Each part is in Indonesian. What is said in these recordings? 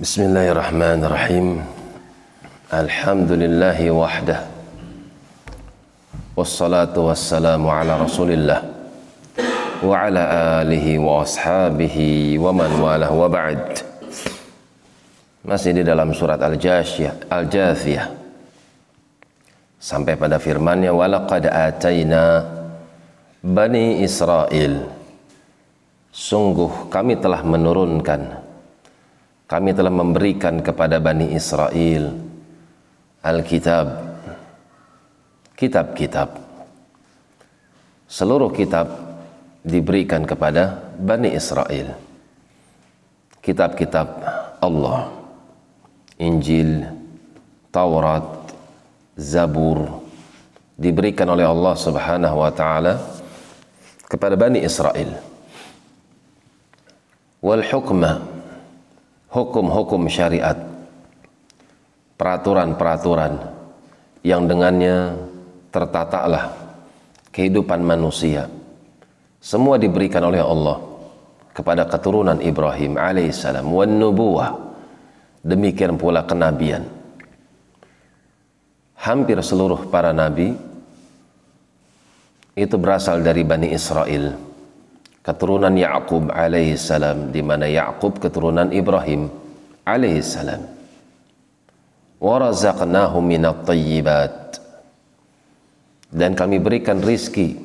بسم الله الرحمن الرحيم الحمد لله وحده والصلاة والسلام على رسول الله وعلى آله وأصحابه ومن والاه وبعد masih di dalam surat Al-Jathiyah Al-Jathiyah sampai pada firman-Nya walaqad ataina bani Israel sungguh kami telah menurunkan kami telah memberikan kepada Bani Israel Alkitab. Kitab-kitab. Seluruh kitab diberikan kepada Bani Israel. Kitab-kitab Allah. Injil Taurat Zabur. Diberikan oleh Allah Subhanahu wa taala kepada Bani Israel. Wal hukma hukum-hukum syariat, peraturan-peraturan yang dengannya tertatalah kehidupan manusia. Semua diberikan oleh Allah kepada keturunan Ibrahim alaihissalam wan nubuwah. Demikian pula kenabian. Hampir seluruh para nabi itu berasal dari Bani Israel keturunan Yakub alaihissalam di mana Yakub keturunan Ibrahim alaihissalam wa razaqnahum minat tayyibat. Dan kami berikan rizki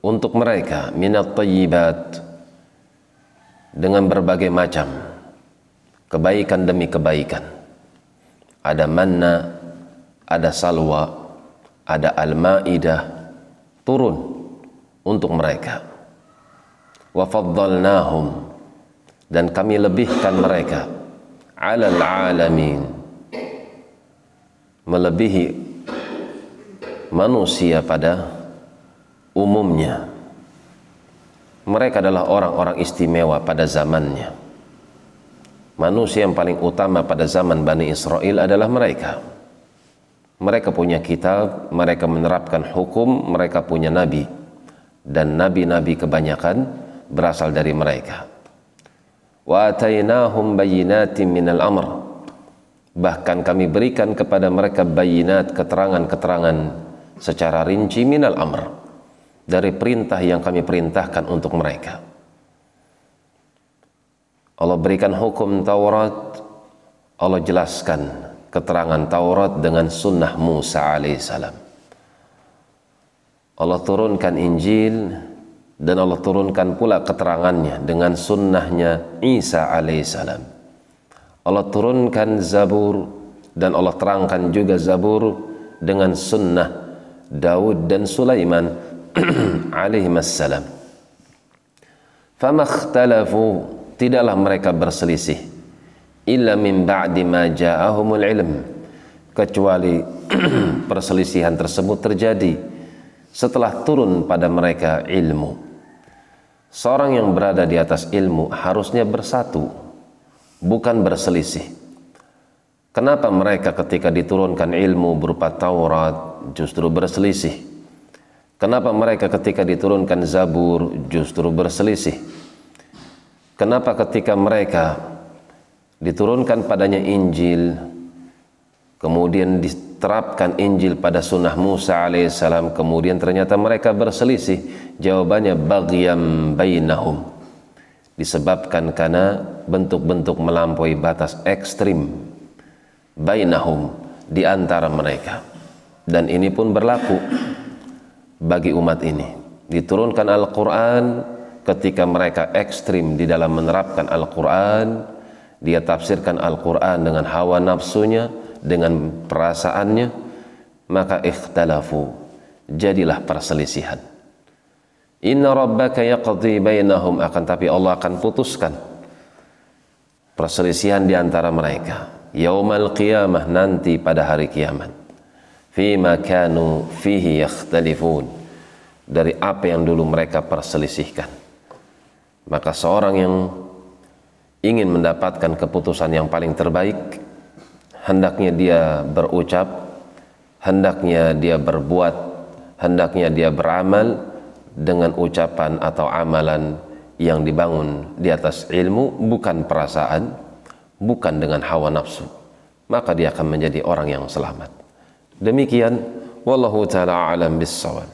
untuk mereka minat tayyibat dengan berbagai macam kebaikan demi kebaikan. Ada manna ada salwa ada al-maidah turun untuk mereka faddalnahum. Dan kami lebihkan mereka. Alal alamin. Melebihi manusia pada umumnya. Mereka adalah orang-orang istimewa pada zamannya. Manusia yang paling utama pada zaman Bani Israel adalah mereka. Mereka punya kitab mereka menerapkan hukum mereka punya nabi. Dan nabi-nabi kebanyakan berasal dari mereka. Wa atainahum bayyinatin minal amr. Bahkan kami berikan kepada mereka bayinat keterangan-keterangan secara rinci minal amr dari perintah yang kami perintahkan untuk mereka. Allah berikan hukum Taurat, Allah jelaskan keterangan Taurat dengan sunnah Musa alaihissalam. Allah turunkan Injil dan Allah turunkan pula keterangannya dengan sunnahnya Isa alaihissalam. Allah turunkan Zabur dan Allah terangkan juga Zabur dengan sunnah Daud dan Sulaiman alaihissalam. Fama ikhtalafu tidaklah mereka berselisih illa min ba'di ma ja'ahumul ilm kecuali perselisihan tersebut terjadi setelah turun pada mereka ilmu Seorang yang berada di atas ilmu harusnya bersatu, bukan berselisih. Kenapa mereka ketika diturunkan ilmu berupa Taurat justru berselisih? Kenapa mereka ketika diturunkan Zabur justru berselisih? Kenapa ketika mereka diturunkan padanya Injil kemudian diterapkan Injil pada sunnah Musa alaihissalam kemudian ternyata mereka berselisih. Jawabannya bagyam bainahum. Disebabkan karena bentuk-bentuk melampaui batas ekstrim bainahum di antara mereka. Dan ini pun berlaku bagi umat ini. Diturunkan Al-Quran ketika mereka ekstrim di dalam menerapkan Al-Quran. Dia tafsirkan Al-Quran dengan hawa nafsunya dengan perasaannya maka ikhtalafu jadilah perselisihan. Inna rabbaka yaqdi bainahum akan tapi Allah akan putuskan perselisihan di antara mereka. Yaumal qiyamah nanti pada hari kiamat. Fima kanu fihi yakhtalifun dari apa yang dulu mereka perselisihkan. Maka seorang yang ingin mendapatkan keputusan yang paling terbaik hendaknya dia berucap, hendaknya dia berbuat, hendaknya dia beramal dengan ucapan atau amalan yang dibangun di atas ilmu bukan perasaan, bukan dengan hawa nafsu maka dia akan menjadi orang yang selamat. Demikian wallahu taala alam bissawab